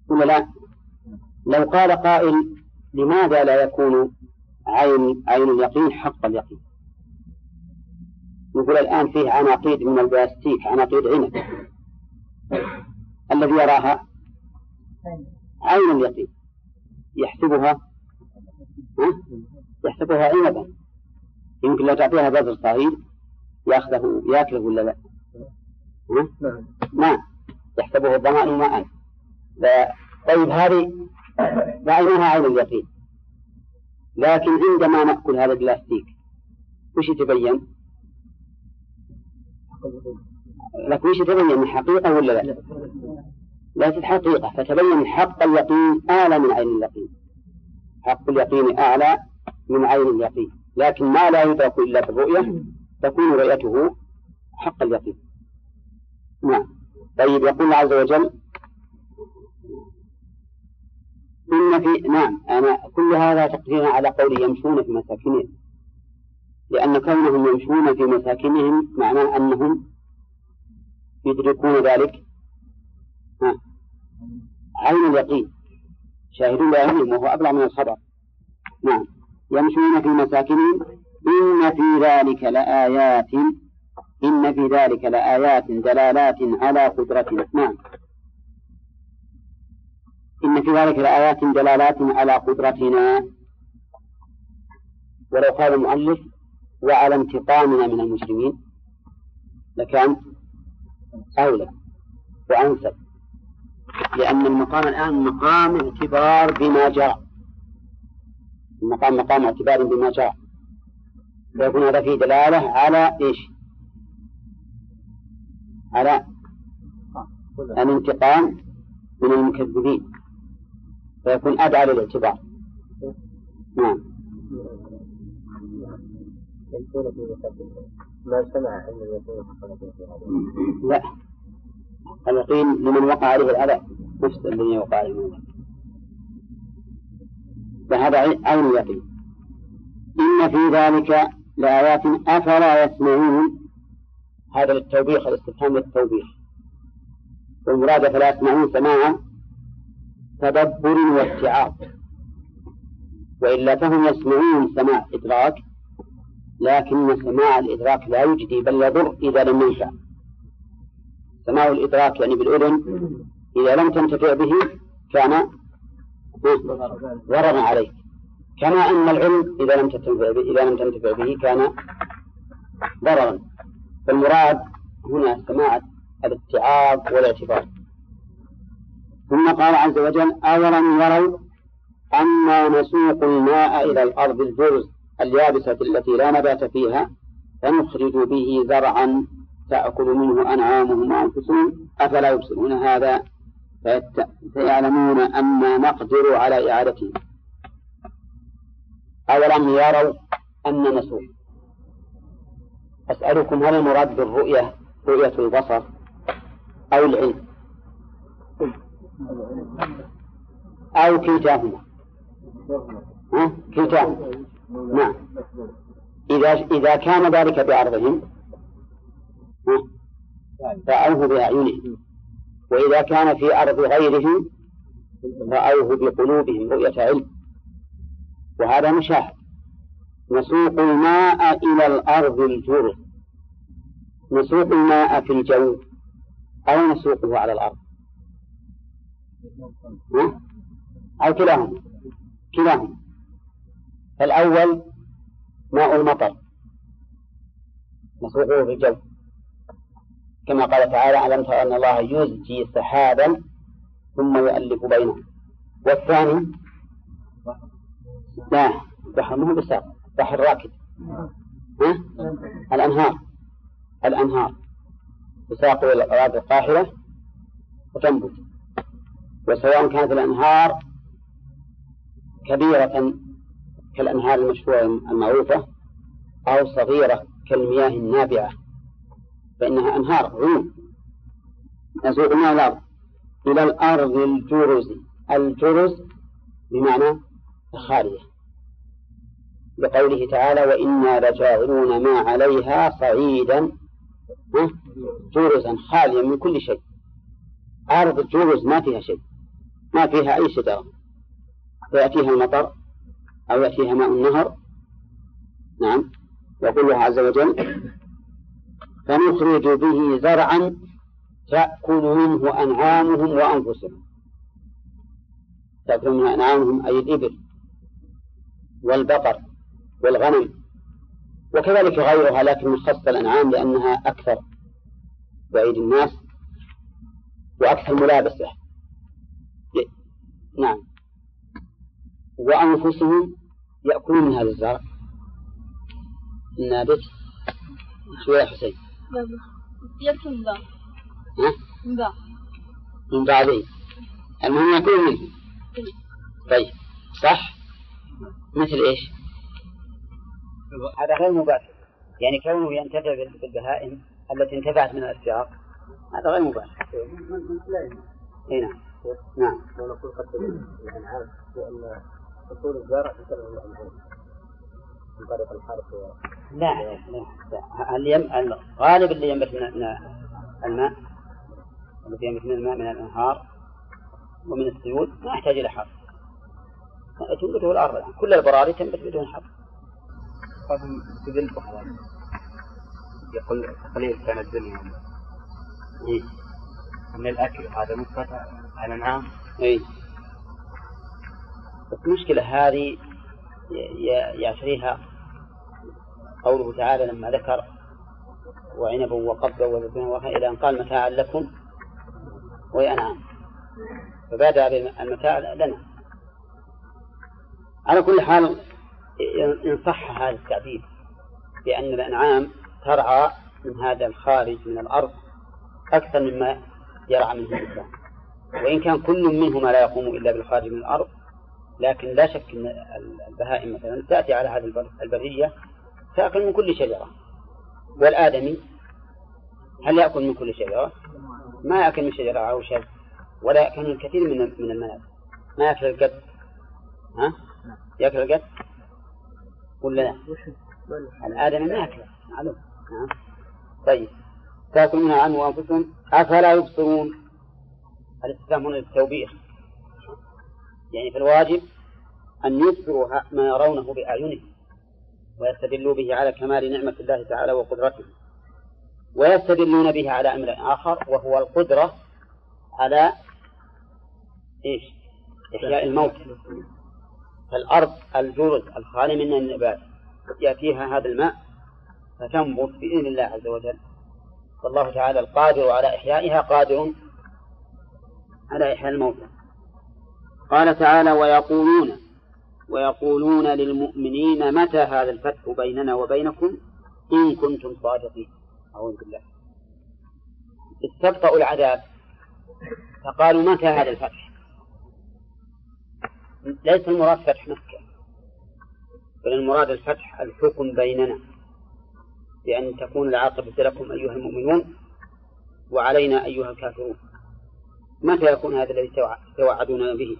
ولا لا؟ لو قال قائل لماذا لا يكون عين عين اليقين حق اليقين؟ نقول الآن فيه عناقيد من البلاستيك عناقيد عنب. الذي يراها؟ عين اليقين يحسبها ها؟ يحسبها عنبا يمكن لو تعطيها بذر صغير ياخذه ياكله ولا لا؟ نعم نعم يحسبه الظمأ ماء طيب هذه رأيناها عين اليقين لكن عندما نأكل هذا البلاستيك وش يتبين؟ لكن وش يتبين حقيقة ولا لا؟ ليست حقيقة فتبين حق اليقين أعلى من عين اليقين. حق اليقين أعلى من عين اليقين. لكن ما لا يدرك إلا بالرؤية تكون رؤيته حق اليقين. نعم. طيب يقول عز وجل إن في نعم أنا كل هذا تقديرا على قول يمشون في مساكنهم. لأن كونهم يمشون في مساكنهم معناه أنهم يدركون ذلك عين اليقين. شاهدون بعينهم وهو أبلغ من الخبر. نعم. يمشون في مساكنهم إن في ذلك لآيات إن في ذلك لآيات دلالات على قدرتنا نعم. إن في ذلك لآيات دلالات على قدرتنا. ولو قال المؤلف وعلى انتقامنا من المسلمين لكان أولى وأنسب. لأن المقام الآن مقام اعتبار بما جرى المقام مقام اعتبار بما جرى فيكون هذا فيه دلالة على إيش؟ على الانتقام من المكذبين. فيكون أدعى للاعتبار. نعم. ما سمع عن اليقين لا. اليقين لمن وقع عليه الأذى نفس الذي وقع عليه الأذى. فهذا عين اليقين. إن في ذلك لآيات أفلا يسمعون. هذا للتوبيخ الاستفهام للتوبيخ. والمراد فلا يسمعون سماعا تدبر واتعاظ وإلا فهم يسمعون سماع إدراك لكن سماع الإدراك لا يجدي بل يضر إذا لم ينفع سماع الإدراك يعني بالأذن إذا لم تنتفع به كان ضررا عليك. كما أن العلم إذا لم تنتفع به إذا لم تنتفع به كان ضررا. فالمراد هنا سماع الاتعاظ والاعتبار. ثم قال عز وجل أولم يروا أنا نسوق الماء إلى الأرض الجرز اليابسة التي لا نبات فيها فنخرج به زرعا تأكل منه أنعامهم وأنفسهم أفلا يبصرون هذا؟ فيعلمون أن نقدر على إعادته أولم يروا أن نسوق أسألكم هل المراد بالرؤية رؤية البصر أو العلم؟ أو كلتاهما؟ كلتاهما. نعم. إذا إذا كان ذلك بعرضهم رأوه بأعينهم وإذا كان في أرض غيرهم رأوه بقلوبهم رؤية علم. وهذا مشاهد. نسوق الماء إلى الأرض الجرز نسوق الماء في الجو. أو نسوقه على الأرض. أو كلاهما. كلاهما. الأول ماء المطر. نسوقه في الجو. كما قال تعالى ألم تر أن الله يزجي سحابا ثم يؤلف بينه والثاني؟ لا بحر مو بساق بحر راكد ها؟ الأنهار. الأنهار. تساق إلى الأراضي القاحلة وتنبت. وسواء كانت الأنهار كبيرة كالأنهار المشروعة المعروفة أو صغيرة كالمياه النابعة. فإنها أنهار عيون. نسوق الماء الأرض إلى الأرض الجرز. الجرز بمعنى الخالية بقوله تعالى وإنا لجاعلون ما عليها صعيدا. جرزا خاليا من كل شيء. أرض الجرز ما فيها شيء. ما فيها أي شجرة فيأتيها المطر أو يأتيها ماء النهر. نعم. يقول الله عز وجل فنخرج به زرعا تأكل منه أنعامهم وأنفسهم. تأكل منها أنعامهم أي الإبل والبقر والغنم وكذلك غيرها لكن مخصص الأنعام لأنها أكثر بعيد الناس وأكثر ملابسة. نعم. وأنفسهم يأكلون من هذا الزرع. النابت شو يا حسين؟ من ها؟ من من بعضهم المهم يأكلون منه طيب صح؟ مثل إيش؟ هذا غير مباشر. يعني كونه ينتفع بالبهائم التي انتفعت من الأشجار هذا غير مباشر. اي نعم. نعم. لو نقول قتل الانعام لأن الانعام من طريق. لا. لا, لا. اللي يم... الغالب اللي ينبت من من الماء. الذي ينبت من الماء من الأنهار ومن السيول ما يحتاج إلى حرث تنبته الأرض كل البراري تنبت بدون البخار يقول قليل كان الدنيا. إيه؟ من الأكل هذا مثبت على الأنعام. اي بس المشكلة هذه يعتريها قوله تعالى لما ذكر وعنبا وقبا وزيتونا إلى أن قال متاعا لكم ولأنعام فبادأ بالمتاع لنا. على كل حال إن صح هذا التعبير بأن الأنعام ترعى من هذا الخارج من الأرض أكثر مما يرعى منه الإنسان. وإن كان كل منهما لا يقوم إلا بالخارج من الأرض لكن لا شك أن البهائم مثلا تأتي على هذه البر- البرية تأكل من كل شجرة والآدمي هل يأكل من كل شجرة؟ ما يأكل من شجرة أو شجر ولا يأكل من كثير من من المنازل ما يأكل القد ها؟ يأكل القد؟ ولا لا؟ الآدمي ما يأكل معلوم. طيب تأكلون عنه أنفسهم أفلا يبصرون الاستفهام هنا للتوبيخ يعني في الواجب أن يبصروا ه- ما يرونه بأعينهم ويستدلوا به على كمال نعمة الله تعالى وقدرته ويستدلون به على أمر آخر وهو القدرة على إيش؟ إحياء الموت. فالأرض الجرز الخالي من النبات يأتيها هذا الماء فتنبت بإذن الله عز وجل. والله تعالى القادر على إحيائها قادر على إحياء الموتى. قال تعالى ويقولون ويقولون للمؤمنين متى هذا الفتح بيننا وبينكم؟ إن كنتم صادقين. أعوذ بالله. استبطأوا العذاب. فقالوا متى هذا الفتح؟ ليس المراد فتح مكة بل المراد الفتح الحكم بيننا بأن تكون العاقبة لكم أيها المؤمنون وعلينا أيها الكافرون. متى يكون هذا الذي توع- توعدون به؟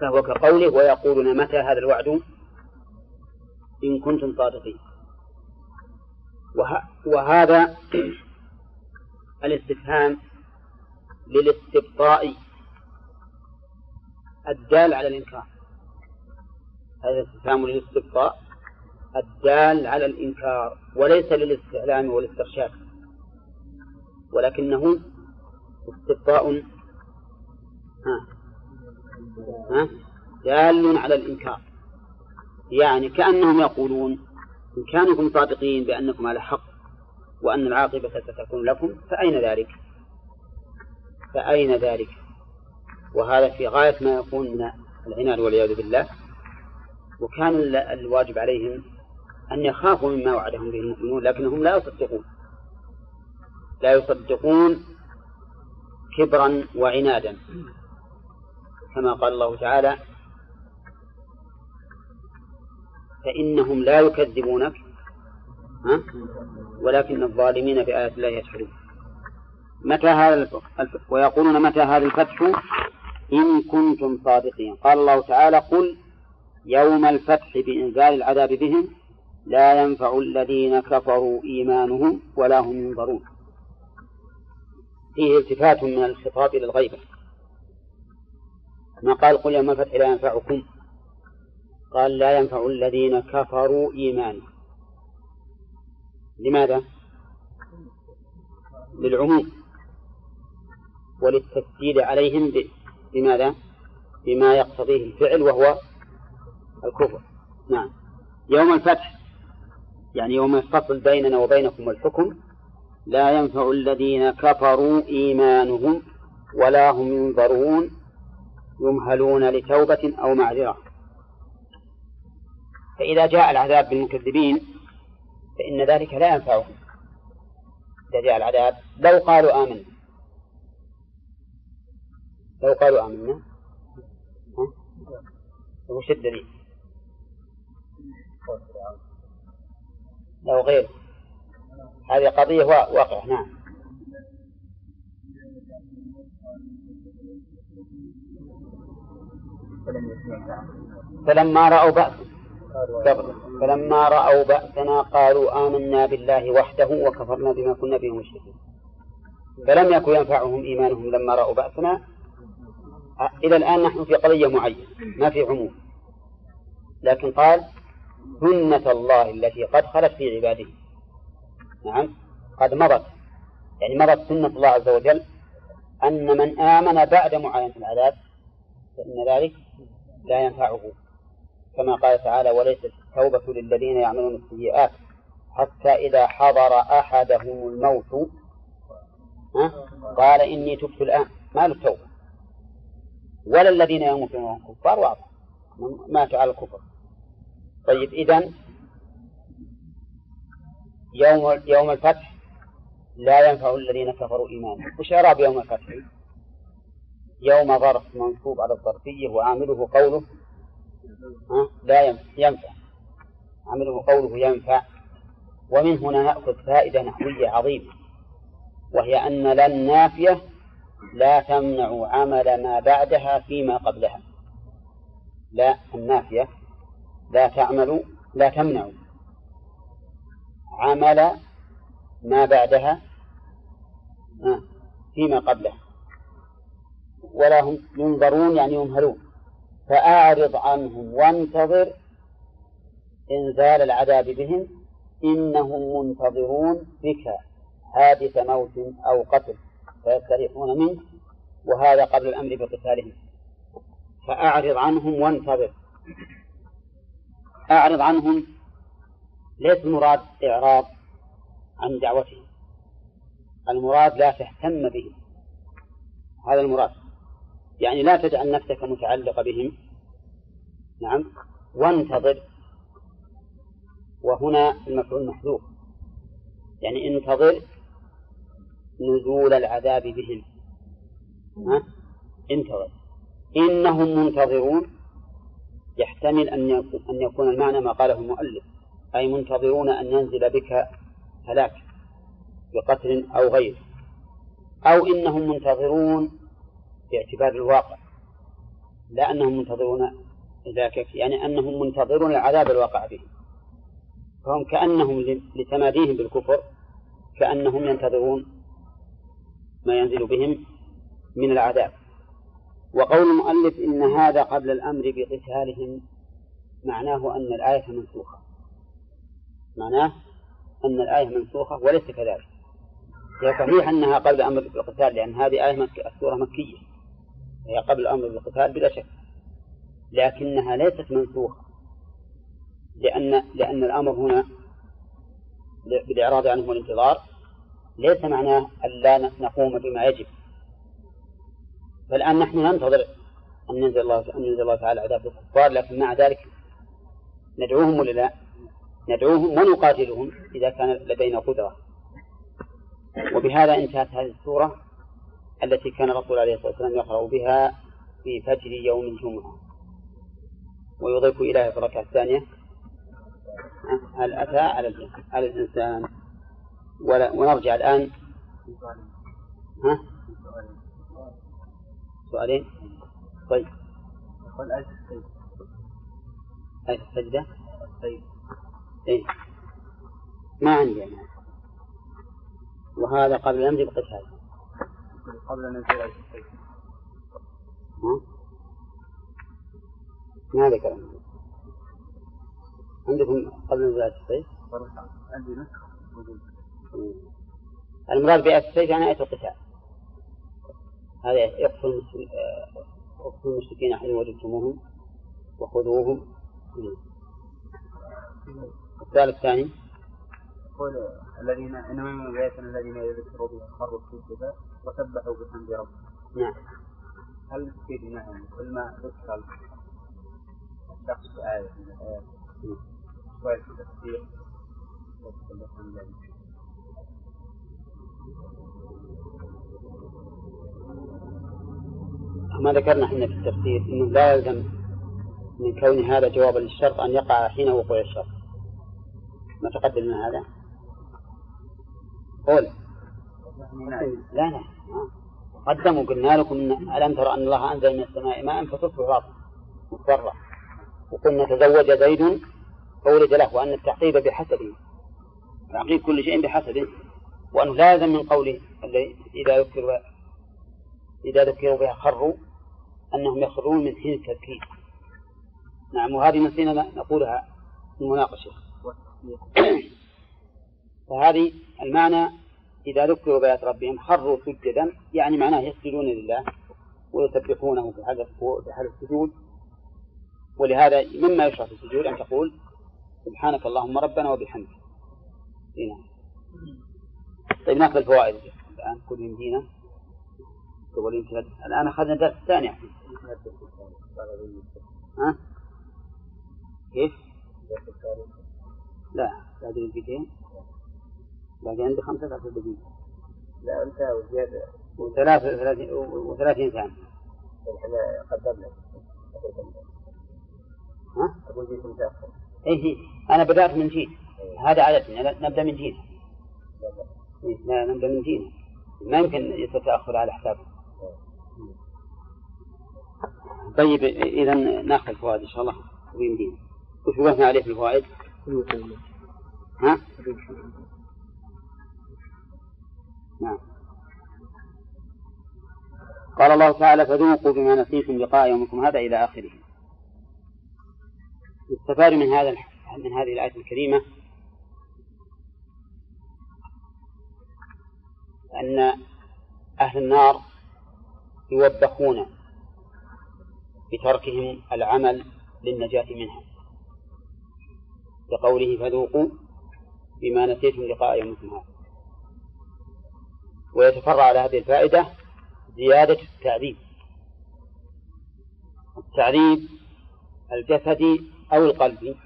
فهو كقوله ويقولون متى هذا الوعد؟ إن كنتم صادقين. وه... وهذا <clears throat> الاستفهام للاستبطاء الدال على الإنكار. هذا الاستفهام للاستبطاء الدال على الإنكار وليس للاستعلام والاسترشاد. ولكنه استبطاء دال على الإنكار. يعني كأنهم يقولون إن كانكم صادقين بأنكم على حق وأن العاقبة ستكون لكم فأين ذلك؟ فأين ذلك؟ وهذا في غاية ما يكون من العناد والعياذ بالله. وكان ال- الواجب عليهم أن يخافوا مما وعدهم به المؤمنون لكنهم لا يصدقون. لا يصدقون كبرا وعنادا. كما قال الله تعالى فإنهم لا يكذبونك ها؟ ولكن الظالمين بآيات الله يجحدون. متى هذا الفتح الف- ويقولون متى هذا الفتح؟ إن كنتم صادقين. قال الله تعالى قل يوم الفتح بإنزال العذاب بهم لا ينفع الذين كفروا إيمانهم ولا هم ينظرون. فيه التفات من الخطاب إلى الغيبة. ما قال قل يوم الفتح لا ينفعكم. قال لا ينفع الذين كفروا إيمانهم لماذا؟ للعموم وللتسديد عليهم بماذا؟ بما يقتضيه الفعل وهو الكفر. نعم. يوم الفتح يعني يوم الفصل بيننا وبينكم الحكم لا ينفع الذين كفروا إيمانهم ولا هم ينظرون. يمهلون لتوبة أو معذرة. فإذا جاء العذاب بالمكذبين فإن ذلك لا ينفعهم. إذا جاء العذاب لو قالوا آمنا. لو قالوا آمنا. وش الدليل؟ لو غير هذه قضية واقعة نعم. فلما رأوا بأس فلما رأوا بأسنا قالوا آمنا بالله وحده وكفرنا بما كنا به مشركين. فلم يكن ينفعهم إيمانهم لما رأوا بأسنا. إلى الآن نحن في قضية معينة ما في عموم. لكن قال سنة الله التي قد خلت في عباده. نعم قد مضت. يعني مضت سنة الله عز وجل أن من آمن بعد معاينة العذاب فإن ذلك لا ينفعه. كما قال تعالى وليست التوبة للذين يعملون السيئات حتى إذا حضر أحدهم الموت. قال إني تبت الآن. ما التوبة ولا الذين يموتون وهم كفار واضح. ماتوا على الكفر. طيب إذا يوم يوم الفتح لا ينفع الذين كفروا إيمانهم وش يوم الفتح؟ يوم ظرف منصوب على الظرفية وعامله قوله لا ينفع عامله قوله ينفع. ومن هنا نأخذ فائدة نحوية عظيمة وهي أن لن نافية لا تمنع عمل ما بعدها فيما قبلها. لا النافية لا تعمل لا تمنع عمل ما بعدها فيما قبلها. ولا هم ينظرون يعني يمهلون. فأعرض عنهم وانتظر إنزال العذاب بهم إنهم منتظرون بك. حادث موت أو قتل فيستريحون منه وهذا قبل الأمر بقتالهم. فأعرض عنهم وانتظر. أعرض عنهم ليس المراد إعراض عن دعوتهم. المراد لا تهتم بهم هذا المراد. يعني لا تجعل نفسك متعلقة بهم. نعم. وانتظر. وهنا المفعول محذوف. يعني انتظر نزول العذاب بهم. ها؟ انتظر. إنهم منتظرون. يحتمل أن أن يكون المعنى ما قاله المؤلف. أي منتظرون أن ينزل بك هلاك بقتل أو غيره أو إنهم منتظرون باعتبار الواقع لا أنهم منتظرون ذاك يعني أنهم منتظرون العذاب الواقع بهم فهم كأنهم لتماديهم بالكفر كأنهم ينتظرون ما ينزل بهم من العذاب. وقول المؤلف إن هذا قبل الأمر بقتالهم معناه أن الآية منسوخة. معناه أن الآية منسوخة وليس كذلك. هي صحيح أنها قبل الأمر بالقتال لأن هذه آية مك... السورة مكية. هي قبل الأمر بالقتال بلا شك لكنها ليست منسوخة لأن لأن الأمر هنا بالإعراض عنه والانتظار ليس معناه أن لا نقوم بما يجب. فالآن نحن ننتظر أن ينزل الله أن ينزل الله تعالى عذاب الكفار لكن مع ذلك ندعوهم ولا لا؟ ندعوهم ونقاتلهم إذا كان لدينا قدرة. وبهذا انتهت هذه السورة. التي كان الرسول عليه الصلاة والسلام يقرأ بها في فجر يوم الجمعة. ويضيف إليها في الركعة الثانية هل أتى؟ على على الإنسان. ولا ونرجع الآن. ها؟ سؤالين؟ طيب. آية السيد آية السجدة السيد إيه ما عندي يعني. وهذا قبل الأمر بقتال. قبل آية السيد ها؟ ما كلام؟ عندكم قبل نزول آية السيف عندي نسخة. المراد بآية السيف يعني آية القتال. هذا يقصد اقتلوا المشركين حين وجدتموهم وخذوهم. السؤال الثاني. يقول الذين إنما من الذين يذكروا بها خروا السجدة وسبحوا بحمد ربهم نعم. هل تفيد انهم كل ما ذكر الشخص بآية من الآيات شوية التفسير يذكر بحمد ربهم ما ذكرنا إحنا في التفسير إنه لا يلزم من كون هذا جوابا للشرط أن يقع حين وقوع الشرط. ما تقدم من هذا؟ قول. لا لا. قدموا قلنا لكم ألم ترى أن الله أنزل من السماء ماء فتصبح مضطرة وقلنا تزوج زيد فولد له وأن التعقيب بحسبه تعقيب كل شيء بحسبه وأنه لا يلزم من قوله إذا ذكر إذا ذكروا بها خروا أنهم يخرون من حين التذكير نعم وهذه نسينا نقولها في المناقشة. فهذه المعنى إذا ذكروا بآيات ربهم خروا سجدا يعني معناه يسجدون لله ويسبحونه في حال في حال السجود. ولهذا مما يشرع في السجود أن تقول سبحانك اللهم ربنا وبحمدك. نعم. طيب ناخذ الفوائد الآن كل يمدينا قبل يمكن الآن أخذنا الدرس الثاني ها؟ كيف؟ لا باقي دقيقتين باقي عندي خمسة عشر دقيقة. لا أنت وزيادة. وثلاث وثلاثين وثلاثين ثانية. إحنا قدمنا ها؟ أقول جيت متأخر. إيه أنا بدأت من جيل هذا عادتنا نبدأ من جيل إيه، لا نبدأ من جيل ما يمكن يتأخر على حسابه طيب إذا نأخذ الفوائد إن شاء الله. ويمدينا وش وقفنا عليه في الفوائد؟ ها؟ نعم. قال الله تعالى فذوقوا بما نسيتم لقاء يومكم هذا إلى آخره. يستفاد من هذا من هذه الآية الكريمة أن أهل النار يوبخون بتركهم العمل للنجاة منها. كقوله فذوقوا بما نسيتم لقاء يومكم هذا. ويتفرع على هذه الفائدة زيادة التعذيب. التعذيب الجسدي أو القلبي.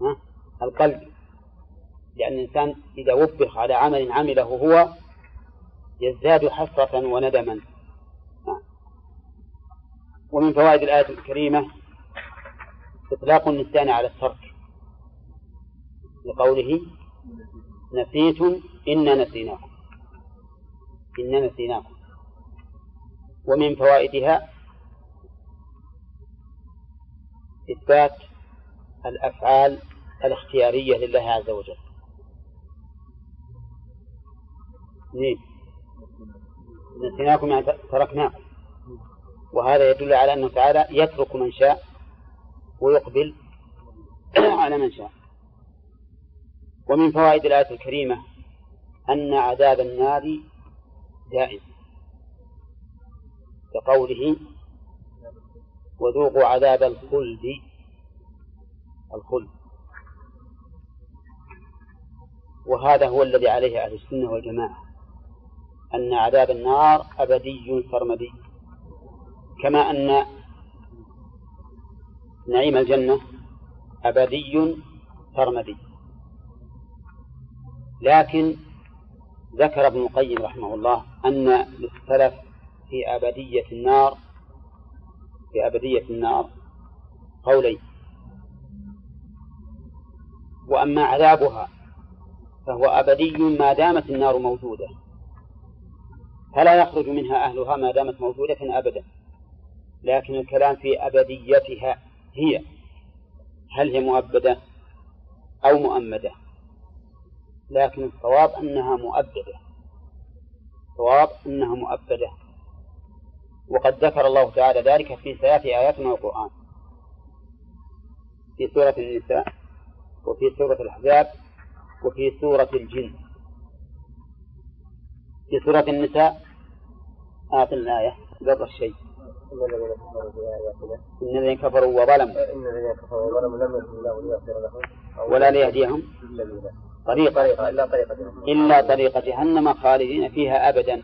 ها؟ القلب. لأن الإنسان إذا وبخ على عمل عمله هو يزداد حسرة وندما. ومن فوائد الآية الكريمة إطلاق النسيان على الترك. لقوله نسيتم إنا نسيناكم. إنا نسيناكم. ومن فوائدها إثبات الأفعال الاختيارية لله عز وجل. نعم نسيناكم يعني تركناكم. وهذا يدل على أنه تعالى يترك من شاء ويقبل <clears throat> على من شاء. ومن فوائد الآية الكريمة أن عذاب النار دائم. كقوله وذوقوا عذاب الخلد الخلد. وهذا هو الذي عليه أهل السنة والجماعة أن عذاب النار أبدي سرمدي كما أن نعيم الجنة أبدي سرمدي لكن ذكر ابن القيم رحمه الله أن للسلف في أبدية النار في أبدية النار قولين. وأما عذابها فهو أبدي ما دامت النار موجودة. فلا يخرج منها أهلها ما دامت موجودة أبدا. لكن الكلام في أبديتها هي هل هي مؤبدة أو مؤمدة؟ لكن الصواب أنها مؤبدة. الصواب أنها مؤبدة. وقد ذكر الله تعالى ذلك في ثلاث آيات من القرآن. في سورة النساء وفي سورة الأحزاب وفي سورة الجن. في سورة النساء أعطنا الآية قبل الشيء. إن الذين كفروا بآياتنا إن الذين كفروا وظلموا. إن الذين كفروا وظلموا لم يكن الله ليغفر لهم ولا ليهديهم. طريقة جهنم إلا طريق جهنم خالدين فيها أبدا.